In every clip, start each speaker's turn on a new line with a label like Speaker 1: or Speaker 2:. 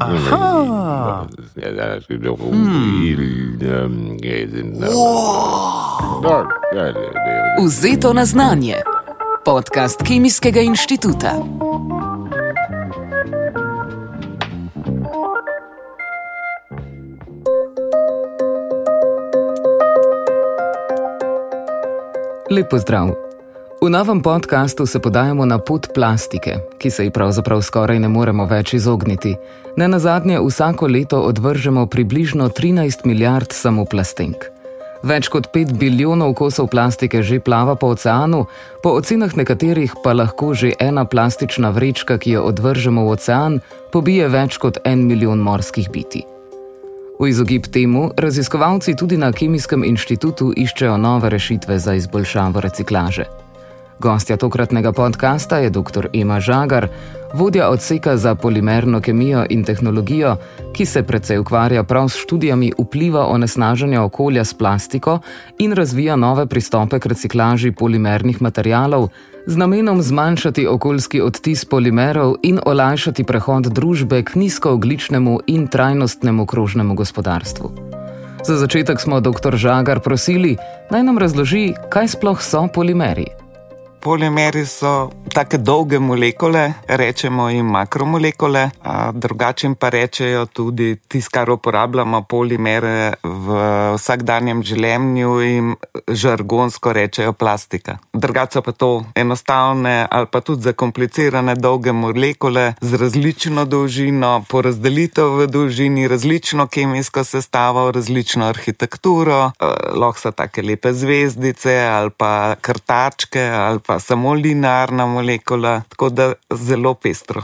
Speaker 1: Aha.
Speaker 2: Ja,
Speaker 3: Vzeto na znanje. Podcast Kemijskega inštituta. Lep pozdrav. V novem podkastu se podajamo na pot plastike, ki se ji pravzaprav skoraj ne moremo več izogniti. Ne na zadnje, vsako leto odvržemo približno 13 milijard samoplastenk. Več kot 5 bilijonov kosov plastike že plava po oceanu, po ocenah nekaterih pa lahko že ena plastična vrečka, ki jo odvržemo v ocean, pobije več kot en milijon morskih biti. V izogib temu raziskovalci tudi na Kemijskem inštitutu iščejo nove rešitve za izboljšavo reciklaže. Gostja tokratnega podcasta je dr. Ema Žagar, vodja odseka za polimerno kemijo in tehnologijo, ki se predvsej ukvarja prav s študijami vpliva onesnaženja okolja s plastiko in razvija nove pristope k reciklaži polimernih materijalov z namenom zmanjšati okoljski odtis polimerov in olajšati prehod družbe k nizkoogličnemu in trajnostnemu krožnemu gospodarstvu. Za začetek smo dr. Žagar prosili, naj nam razloži, kaj sploh so polimeri.
Speaker 1: Polimeri so tako dolge molekule, rečemo jim makromolekule, drugače pa rečejo tudi tisto, kar uporabljamo polimere v vsakdanjem življenju in žargonsko rečejo plastika. Drugače pa to enostavne ali pa tudi zakomplicirane dolge molekule z različno dolžino, porazdelitev v dolžini, različno kemijsko sestavo, različno arhitekturo, lahko so take lepe zvezdice ali pa krtačke ali pa samo linearna molekula, tako da zelo pestro.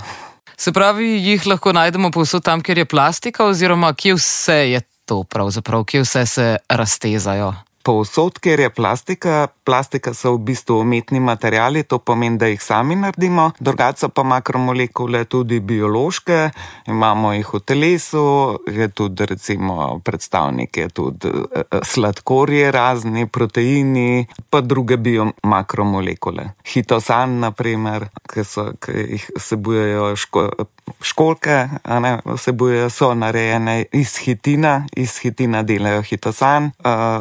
Speaker 3: Se pravi, jih lahko najdemo povsod tam, kjer je plastika, oziroma kje vse je to pravzaprav, kje vse se raztezajo.
Speaker 1: Povsod, kjer je plastika, plastika so v bistvu umetni materijali, to pomeni, da jih sami naredimo, drugače pa makromolekule tudi biološke, imamo jih v telesu, je tudi recimo predstavniki, tudi sladkorje, razni proteini, pa druge biomakromolekule. Hitosan, naprimer, ki, so, ki jih vsebujejo ško, školke, ne, vsebujejo, so narejene iz hitina, iz hitina delajo hitosan,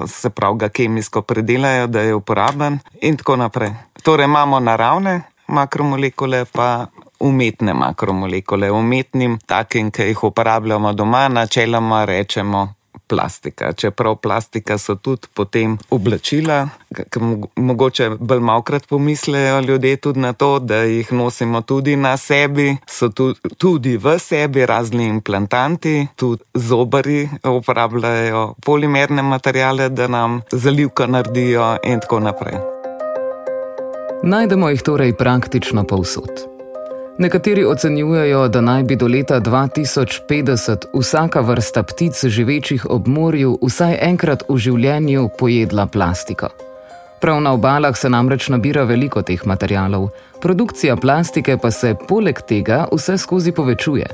Speaker 1: se pravi ga kemijsko predelajo, da je uporaben in tako naprej. Torej imamo naravne makromolekule, pa umetne makromolekule. Umetnim, takim, ki jih uporabljamo doma, načeloma rečemo plastika. Čeprav plastika so tudi potem oblačila, mogoče bolj malkrat pomislejo ljudje tudi na to, da jih nosimo tudi na sebi, so tudi, tudi v sebi razni implantanti, tudi zobari uporabljajo polimerne materijale, da nam zalivka naredijo in tako naprej.
Speaker 3: Najdemo jih torej praktično povsod. Nekateri ocenjujejo, da naj bi do leta 2050 vsaka vrsta ptic živečih ob morju vsaj enkrat v življenju pojedla plastiko. Prav na obalah se namreč nabira veliko teh materijalov, produkcija plastike pa se poleg tega vse skozi povečuje.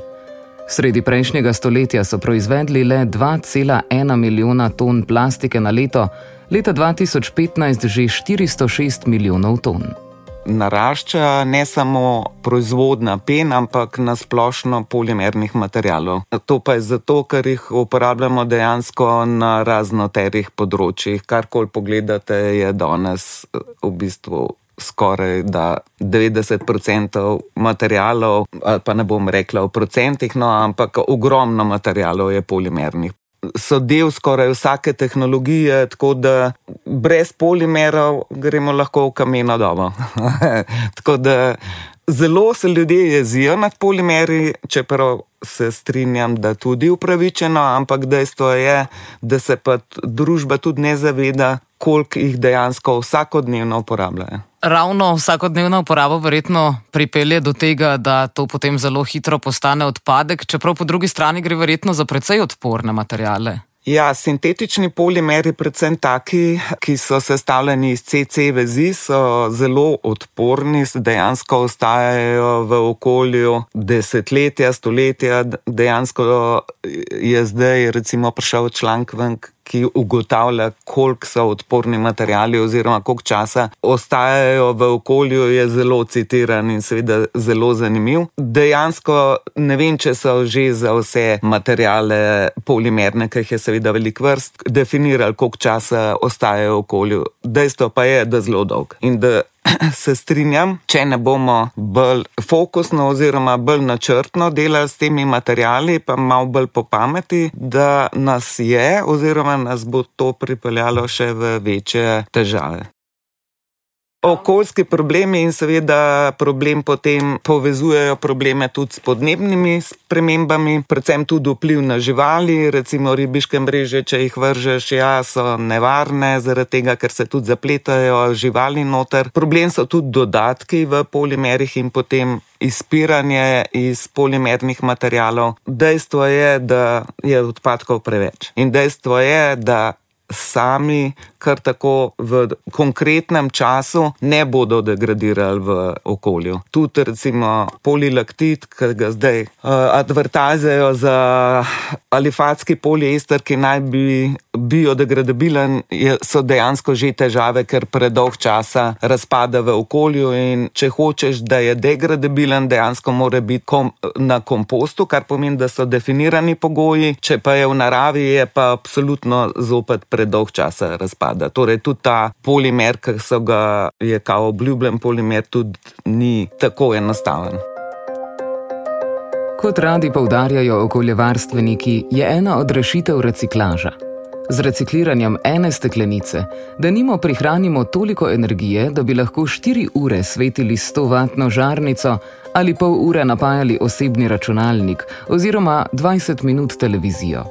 Speaker 3: Sredi prejšnjega stoletja so proizvedli le 2,1 milijona ton plastike na leto, leta 2015 že 406 milijonov ton
Speaker 1: narašča ne samo proizvodna pen, ampak nasplošno polimernih materijalov. To pa je zato, ker jih uporabljamo dejansko na raznoterih področjih. Karkoli pogledate, je danes v bistvu. Skoraj da 90% materijalov, pa ne bom rekla v procentih, no, ampak ogromno materijalov je polimernih so del skoraj vsake tehnologije, tako da brez polimerov gremo lahko v kameno dobo. tako da zelo se ljudje jezijo nad polimeri, čeprav se strinjam, da tudi upravičeno, ampak dejstvo je, da se pa družba tudi ne zaveda, koliko jih dejansko vsakodnevno uporabljajo.
Speaker 3: Ravno vsakodnevna uporaba verjetno pripelje do tega, da to potem zelo hitro postane odpadek, čeprav po drugi strani gre verjetno za precej odporne materijale.
Speaker 1: Ja, sintetični polimeri, predvsem taki, ki so sestavljeni iz CC vezi, so zelo odporni, dejansko ostajajo v okolju desetletja, stoletja. Dejansko je zdaj, recimo, prišel članek, ki ugotavlja, koliko so odporni materijali oziroma koliko časa ostajajo v okolju, je zelo citiran in seveda zelo zanimiv. Dejansko ne vem, če so že za vse materijale polimerne, ki jih je seveda velik vrst, definirali, koliko časa ostajajo v okolju. Dejstvo pa je, da zelo dolg. In da se strinjam, če ne bomo bolj fokusno oziroma bolj načrtno delali s temi materijali, pa malo bolj po pameti, da nas je oziroma nas bo to pripeljalo še v večje težave. Okoljski problemi in seveda problem potem povezujejo probleme tudi s podnebnimi spremembami, predvsem tudi vpliv na živali, recimo ribiške mreže, če jih vržeš, ja, so nevarne, zaradi tega, ker se tudi zapletajo živali noter. Problem so tudi dodatki v polimerih in potem izpiranje iz polimernih materijalov. Dejstvo je, da je odpadkov preveč. In dejstvo je, da sami kar tako v konkretnem času ne bodo degradirali v okolju. Tudi recimo polilaktit, ki ga zdaj uh, advertazajo za alifatski poliester, ki naj bi biodegradabilen, je, so dejansko že težave, ker predolg časa razpada v okolju in če hočeš, da je degradabilen, dejansko mora biti kom, na kompostu, kar pomeni, da so definirani pogoji, če pa je v naravi, je pa absolutno zopet predolg časa razpada. Torej, tudi ta polimer, ki so ga je kao obljubljen polimer, tudi ni tako enostaven.
Speaker 3: Kot radi poudarjajo okoljevarstveniki, je ena od rešitev reciklaža. Z recikliranjem ene steklenice, da nimo prihranimo toliko energije, da bi lahko 4 ure svetili 100-vatno žarnico ali pol ure napajali osebni računalnik oziroma 20 minut televizijo.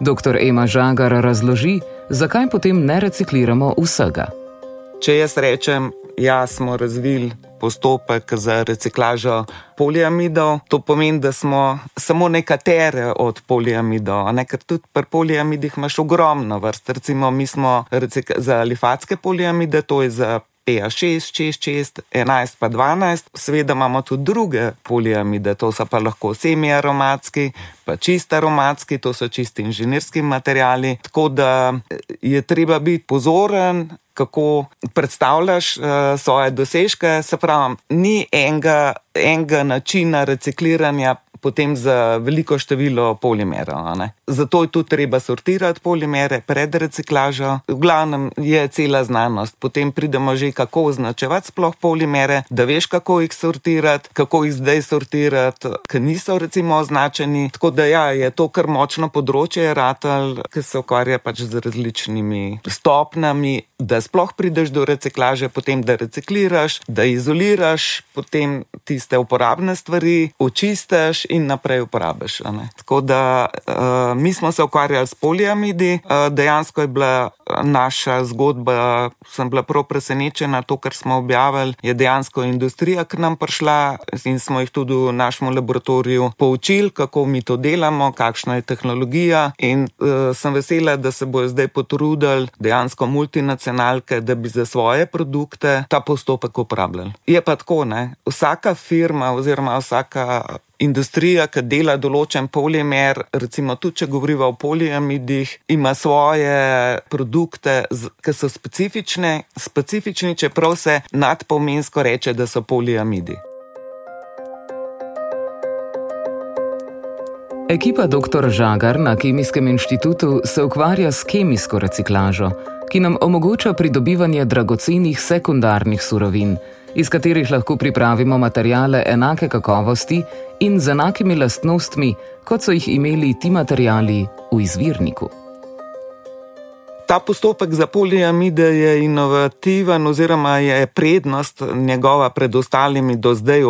Speaker 3: Dr. Ema Žagar razloži, zakaj potem ne recikliramo vsega?
Speaker 1: Če jaz rečem, ja, smo razvili postopek za reciklažo poliamidov, to pomeni, da smo samo nekatere od poliamidov, ker tudi pri poliamidih imaš ogromno vrst. Recimo, mi smo za alifatske poliamide, to je za PA6, 6, 6, 11, pa 12. Seveda imamo tudi druge poliamide, to so pa lahko semi-aromatski, pa čisto aromatski, to so čisti inženirski materiali. Tako da eh, je treba biti pozoren. Kako predstavljaš uh, svoje dosežke, se pravi, ni enega, enega načina recikliranja, potem za veliko število polimerov. Zato je tudi treba sortirati polimere pred reciklažo. V glavnem je cela znanost. Potem pridemo že, kako označevati sploh polimere, da veš, kako jih sortirati, kako jih zdaj sortirati, ker niso recimo označeni. Tako da ja, je to kar močno področje, ratal, ki se ukvarja pač z različnimi stopnami, da sploh prideš do reciklaže, potem da recikliraš, da izoliraš, potem tiste uporabne stvari očistiš in naprej uporabiš. Tako da uh, mi smo se ukvarjali s poliamidi, uh, dejansko je bila naša zgodba, sem bila prav presenečena, to, kar smo objavili, je dejansko industrija k nam prišla in smo jih tudi v našem laboratoriju poučili, kako mi to delamo, kakšna je tehnologija. In uh, sem vesela, da se bojo zdaj potrudili dejansko multinacionalke, da bi za svoje produkte ta postopek uporabljali. Je pa tako, ne? vsaka firma oziroma vsaka industrija, ki dela določen polimer, recimo tudi če govorimo o poliamidih, ima svoje produkte, ki so specifične, specifični, čeprav se nadpomensko reče, da so poliamidi.
Speaker 3: Ekipa dr. Žagar na Kemijskem inštitutu se ukvarja s kemijsko reciklažo, ki nam omogoča pridobivanje dragocenih sekundarnih surovin iz katerih lahko pripravimo materijale enake kakovosti in z enakimi lastnostmi, kot so jih imeli ti materijali v izvirniku.
Speaker 1: Ta postopek za poliamide je inovativen, oziroma je prednost njegova pred ostalimi do zdaj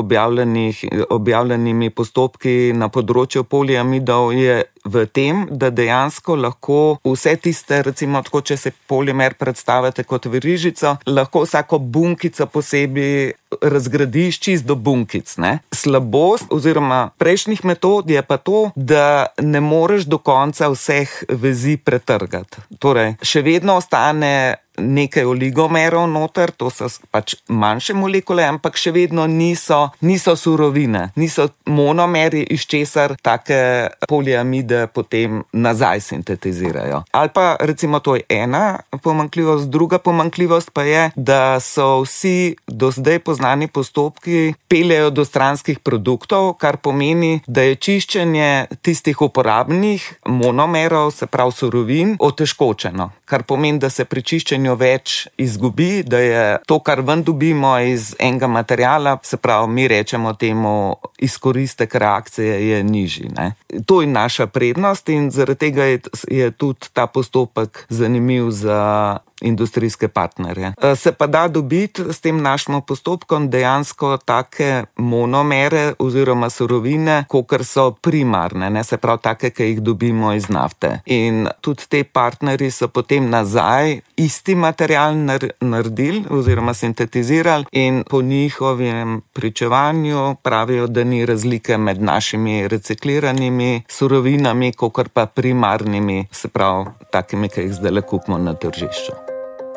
Speaker 1: objavljenimi postopki na področju poliamidov, je v tem, da dejansko lahko vse tiste, recimo, tako, če se polimer predstavljate kot verižico, lahko vsako bunkico posebej razgradiš čist do bunkic. Ne? Slabost oziroma prejšnjih metod je pa to, da ne moreš do konca vseh vezi pretrgati. Torej, še vedno ostane nekaj oligomerov noter, to so pač manjše molekule, ampak še vedno niso, niso surovine, niso monomeri, iz česar take poliamide potem nazaj sintetizirajo. Ali pa recimo to je ena pomankljivost, druga pomankljivost pa je, da so vsi do zdaj poznani postopki peljejo do stranskih produktov, kar pomeni, da je čiščenje tistih uporabnih monomerov, se pravi surovin, otežkočeno. Kar pomeni, da se pri čiščenju več izgubi, da je to, kar ven dobimo iz enega materijala, se pravi, mi rečemo temu izkoristek reakcije, je nižji. Ne? To je naša prednost in zaradi tega je, je tudi ta postopek zanimiv za industrijske partnerje. E, se pa da dobiti s tem našim postopkom dejansko take monomere oziroma surovine, kot so primarne, ne se pravi take, ki jih dobimo iz nafte. In tudi te partnerji so potem nazaj isti material naredili oziroma sintetizirali in po njihovem pričevanju pravijo, da ni razlike med našimi recikliranimi surovinami, kot pa primarnimi, se pravi takimi, ki jih zdaj le kupimo na tržišču.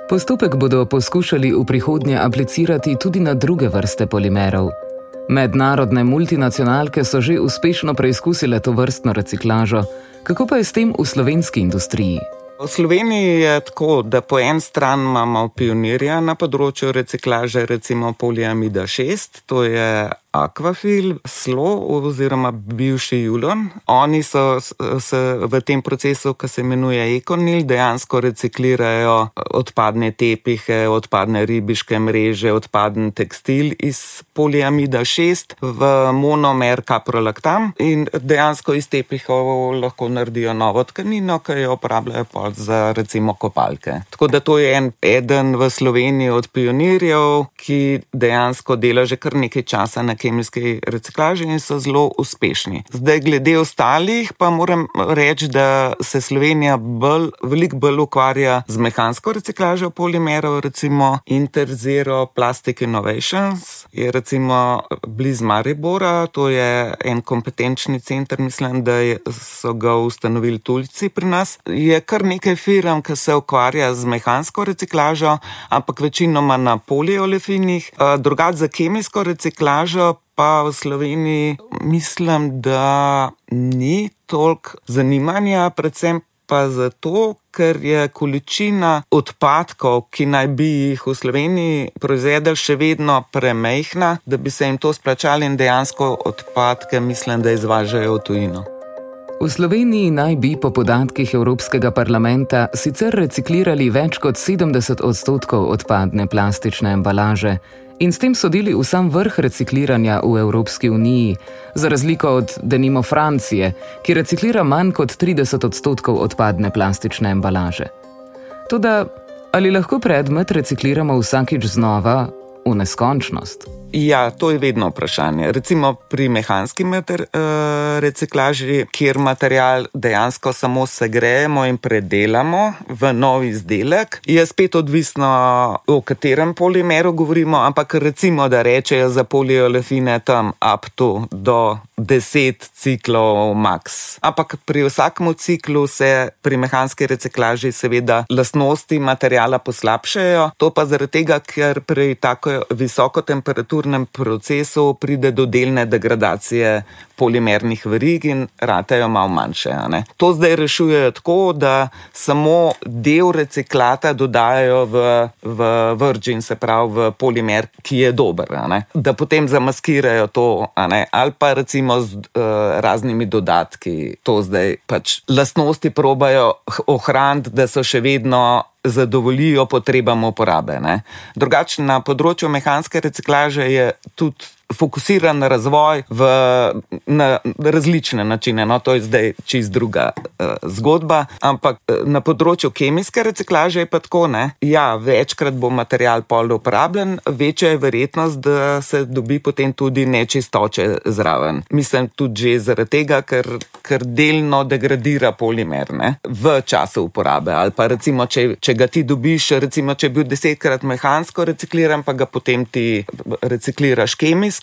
Speaker 3: Postopek bodo poskušali v prihodnje aplicirati tudi na druge vrste polimerov. Mednarodne multinacionalke so že uspešno preizkusile to vrstno reciklažo, kako pa je s tem v slovenski industriji?
Speaker 1: V Sloveniji je tako, da po eni strani imamo pionirja na področju reciklaže, recimo poliamida 6, to je Aquafil, Slo oziroma bivši Julon. Oni so se v tem procesu, ki se imenuje Econil, dejansko reciklirajo odpadne tepihe, odpadne ribiške mreže, odpadni tekstil iz poliamida 6 v monomer kaprolaktam in dejansko iz tepihov lahko naredijo novo tkanino, ki jo uporabljajo za recimo kopalke. Tako da to je en eden v Sloveniji od pionirjev, ki dejansko dela že kar nekaj časa na kemijski reciklaži in so zelo uspešni. Zdaj, glede ostalih, pa moram reči, da se Slovenija bolj, veliko bolj ukvarja z mehansko reciklažo polimerov, recimo Interzero Plastic Innovations, je recimo blizu Maribora, to je en kompetenčni center, mislim, da so ga ustanovili tuljci pri nas. Je kar nekaj firm, ki se ukvarja z mehansko reciklažo, ampak večinoma na poliolefinih, drugače za kemijsko reciklažo pa v Sloveniji mislim, da ni toliko zanimanja, predvsem pa zato, ker je količina odpadkov, ki naj bi jih v Sloveniji proizvedli, še vedno premehna, da bi se jim to splačali in dejansko odpadke, mislim, da izvažajo v tujino.
Speaker 3: V Sloveniji naj bi po podatkih Evropskega parlamenta sicer reciklirali več kot 70 odstotkov odpadne plastične embalaže, in s tem sodili v sam vrh recikliranja v Evropski uniji, za razliko od denimo Francije, ki reciklira manj kot 30 odstotkov odpadne plastične embalaže. Toda ali lahko predmet recikliramo vsakič znova v neskončnost?
Speaker 1: Ja, to je vedno vprašanje. Recimo pri mehanski mater, uh, reciklaži, kjer material dejansko samo segrejemo in predelamo v nov izdelek, je spet odvisno, o katerem polimeru govorimo, ampak recimo, da rečejo za poliolefine tam up to do 10 ciklov max. Ampak pri vsakem ciklu se pri mehanski reciklaži seveda lastnosti materijala poslabšajo, to pa zaradi tega, ker pri tako visoko temperaturi temperaturnem procesu pride do delne degradacije polimernih verig in ratejo malo manjše. To zdaj rešujejo tako, da samo del reciklata dodajajo v, v virgin, se pravi v polimer, ki je dober, da potem zamaskirajo to, ali pa recimo z uh, raznimi dodatki to zdaj pač lastnosti probajo ohraniti, da so še vedno zadovoljijo potrebam uporabe. Drugače na področju mehanske reciklaže je tudi fokusiran razvoj v, na različne načine. No, to je zdaj čist druga uh, zgodba. Ampak uh, na področju kemijske reciklaže je pa tako, da ja, večkrat bo material pol uporabljen, večja je verjetnost, da se dobi potem tudi nečistoče zraven. Mislim tudi že zaradi tega, ker ker delno degradira polimer ne, v času uporabe. Ali pa recimo, če, če ga ti dobiš, recimo, če je bil desetkrat mehansko recikliran, pa ga potem ti recikliraš kemijsko,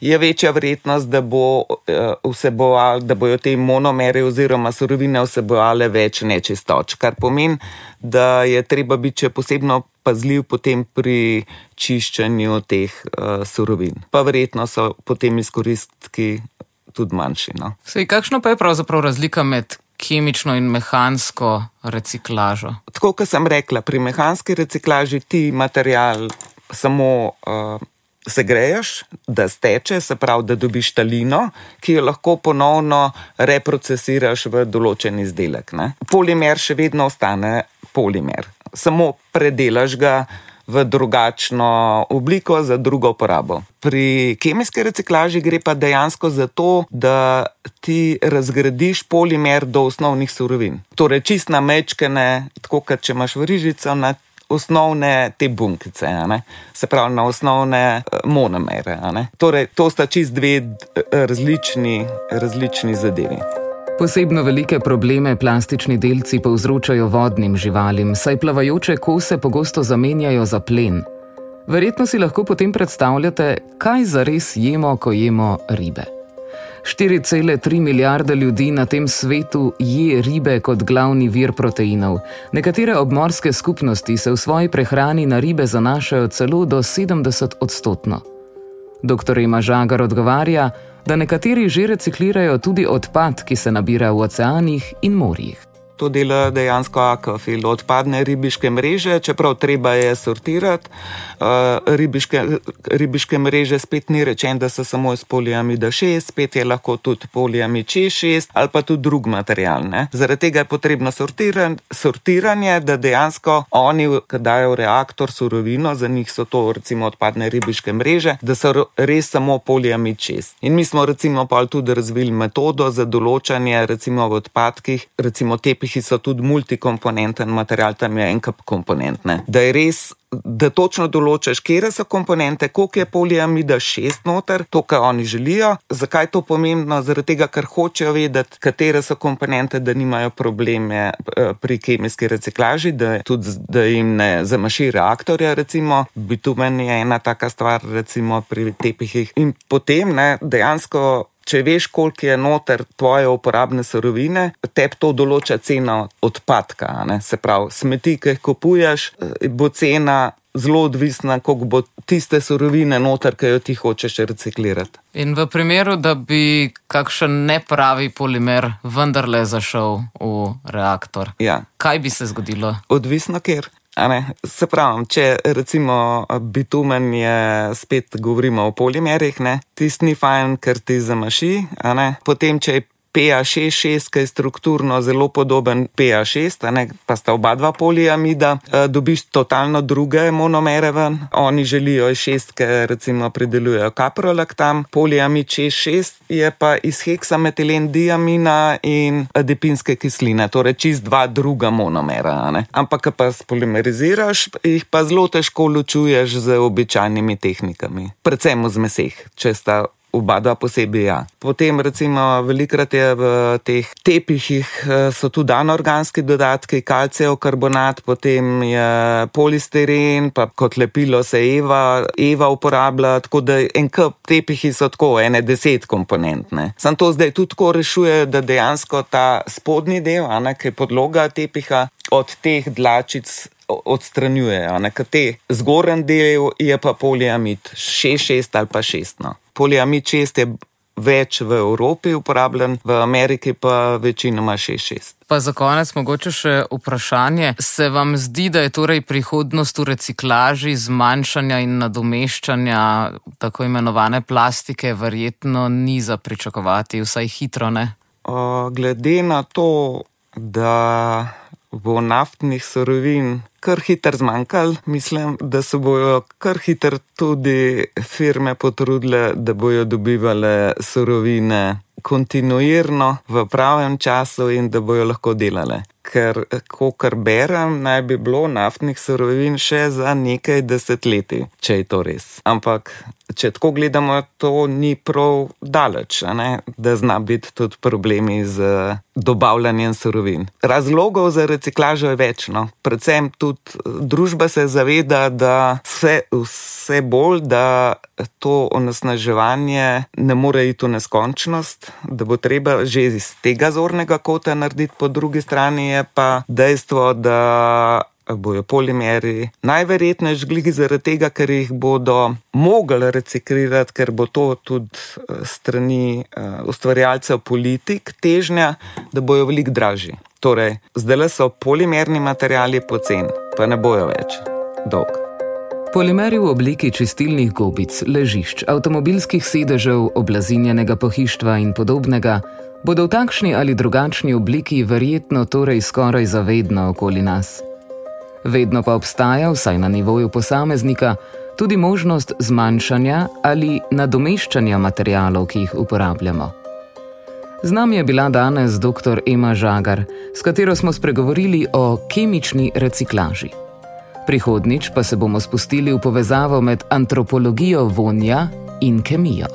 Speaker 1: je večja verjetnost, da, bo, uh, vseboval, da bojo te monomere oziroma surovine vsebovale več nečistoč. Kar pomeni, da je treba biti še posebno pazljiv potem pri čiščenju teh uh, surovin. Pa verjetno so potem izkoristki tudi manjši. No?
Speaker 3: Sej, kakšno pa je pravzaprav razlika med kemično in mehansko reciklažo?
Speaker 1: Tako kot sem rekla, pri mehanski reciklaži ti material samo. Uh, Segreješ, da steče, se pravi, da dobiš talino, ki jo lahko ponovno reprocesiraš v določen izdelek. Ne? Polimer še vedno ostane polimer, samo predelaš ga v drugačno obliko za drugo uporabo. Pri kemijski reciklaži gre pa dejansko za to, da ti razgradiš polimer do osnovnih surovin. Torej, čist na mečkene, tako kot če imaš vrižico, na osnovne te bunkice, se pravi na osnovne eh, monomere. Torej, to sta čist dve različni, različni zadevi.
Speaker 3: Posebno velike probleme plastični delci povzročajo vodnim živalim, saj plavajoče kose pogosto zamenjajo za plen. Verjetno si lahko potem predstavljate, kaj zares jemo, ko jemo ribe. 4,3 milijarde ljudi na tem svetu je ribe kot glavni vir proteinov. Nekatere obmorske skupnosti se v svoji prehrani na ribe zanašajo celo do 70 odstotno. Dr. Ema Žagar odgovarja, da nekateri že reciklirajo tudi odpad, ki se nabira v oceanih in morjih.
Speaker 1: To dela dejansko akvafil, odpadne ribiške mreže, čeprav treba je sortirati. Uh, ribiške, ribiške mreže spet ni rečen, da so samo iz poliamida 6, spet je lahko tudi poliamid 6 ali pa tudi drug material. Ne? Zaradi tega je potrebno sortiran, sortiranje, da dejansko oni, ki dajo reaktor surovino, za njih so to recimo odpadne ribiške mreže, da so res samo poliamid 6. In mi smo recimo pa tudi razvili metodo za določanje recimo v odpadkih, recimo tepi tepihi so tudi multikomponenten material, tam je enkap komponentne. Da je res, da točno določiš, kje so komponente, koliko je poliamida šest noter, to, kar oni želijo. Zakaj je to pomembno? Zaradi tega, ker hočejo vedeti, katere so komponente, da nimajo probleme eh, pri kemijski reciklaži, da, tudi, da jim ne zamaši reaktorja. Recimo, bitumen je ena taka stvar, recimo pri tepihih. In potem ne, dejansko če veš, koliko je noter tvoje uporabne surovine, te to določa cena odpadka. Se pravi, smeti, ki jih kupuješ, eh, bo cena. Zelo odvisna, koliko bo tiste surovine noter, ki jo ti hočeš reciklirati.
Speaker 3: In v primeru, da bi kakšen nepravi polimer vendarle zašel v reaktor,
Speaker 1: ja.
Speaker 3: kaj bi se zgodilo?
Speaker 1: Odvisno, ker. Se pravi, če recimo bitumen je, spet govorimo o polimerih, tisti ni fajn, ker ti zamaši. Potem, če je PA6, ki je strukturno zelo podoben PA6, pa sta oba dva poliamida, eh, dobiš totalno druge monomere ven. Oni želijo iz šestke, recimo, predelujejo kaprolaktam, poliamid 6 je pa iz heksametilen diamina in adipinske kisline, torej čist dva druga monomera. Ne? Ampak, pa spolimeriziraš, jih pa zelo težko ločuješ z običajnimi tehnikami, predvsem v zmeseh, če sta oba dva posebej. Ja. Potem, recimo, velikrat je v teh tepihih eh, so tudi anorganski dodatki, kalcijev karbonat, potem je polistiren, pa kot lepilo se Eva, Eva uporablja, tako da enk tepihi so tako, ene deset komponentne. Sam to zdaj tudi tako rešuje, da dejansko ta spodnji del, ne, ki je podloga tepiha, od teh dlačic odstranjujejo. Nekateri zgornji del je pa poliamid 6-6 ali pa 6. No. Poliamid 6 je več v Evropi uporabljen, v Ameriki pa večinoma 6-6.
Speaker 3: Pa za konec mogoče še vprašanje. Se vam zdi, da je torej prihodnost v reciklaži, zmanjšanja in nadomeščanja tako imenovane plastike verjetno ni za pričakovati, vsaj hitro ne?
Speaker 1: O, glede na to, da bo naftnih surovin kar hitro zmanjkalo. Mislim, da se bojo kar hitro tudi firme potrudile, da bojo dobivale surovine kontinuirno v pravem času in da bojo lahko delale. ker, kar berem, naj bi bilo naftnih surovin še za nekaj desetletij, če je to res. Ampak, če tako gledamo, to ni prav daleč, da zna biti tudi problemi z dobavljanjem surovin. Razlogov za reciklažo je več. No. Predvsem tudi družba se zaveda, da vse, vse bolj, da to onesnaževanje ne more iti v neskončnost, da bo treba že iz tega zornega kota narediti, po drugi strani je pa dejstvo, da bojo polimeri najverjetneje žgli zaradi tega, ker jih bodo mogli reciklirati, ker bo to tudi eh, strani eh, ustvarjalcev politik težnja, da bojo veliko dražji. Torej, zdaj so polimerni materijali poceni, pa ne bojo več dolg.
Speaker 3: Polimeri v obliki čistilnih gobic, ležišč, avtomobilskih sedežev, oblazinjenega pohištva in podobnega bodo v takšni ali drugačni obliki verjetno torej skoraj zavedno okoli nas. Vedno pa obstaja, vsaj na nivoju posameznika, tudi možnost zmanjšanja ali nadomeščanja materijalov, ki jih uporabljamo. Z nami je bila danes dr. Ema Žagar, s katero smo spregovorili o kemični reciklaži. Prihodnič pa se bomo spustili v povezavo med antropologijo vonja in kemijo.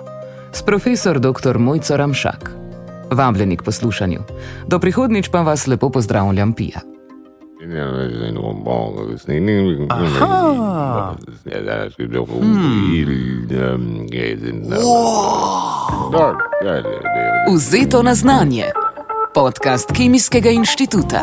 Speaker 3: S profesor dr. Mojco Ramšak. Vabljeni k poslušanju. Do prihodnič pa vas lepo pozdravljam, Pija. Vzeto na znanje. Podcast Kemijskega inštituta.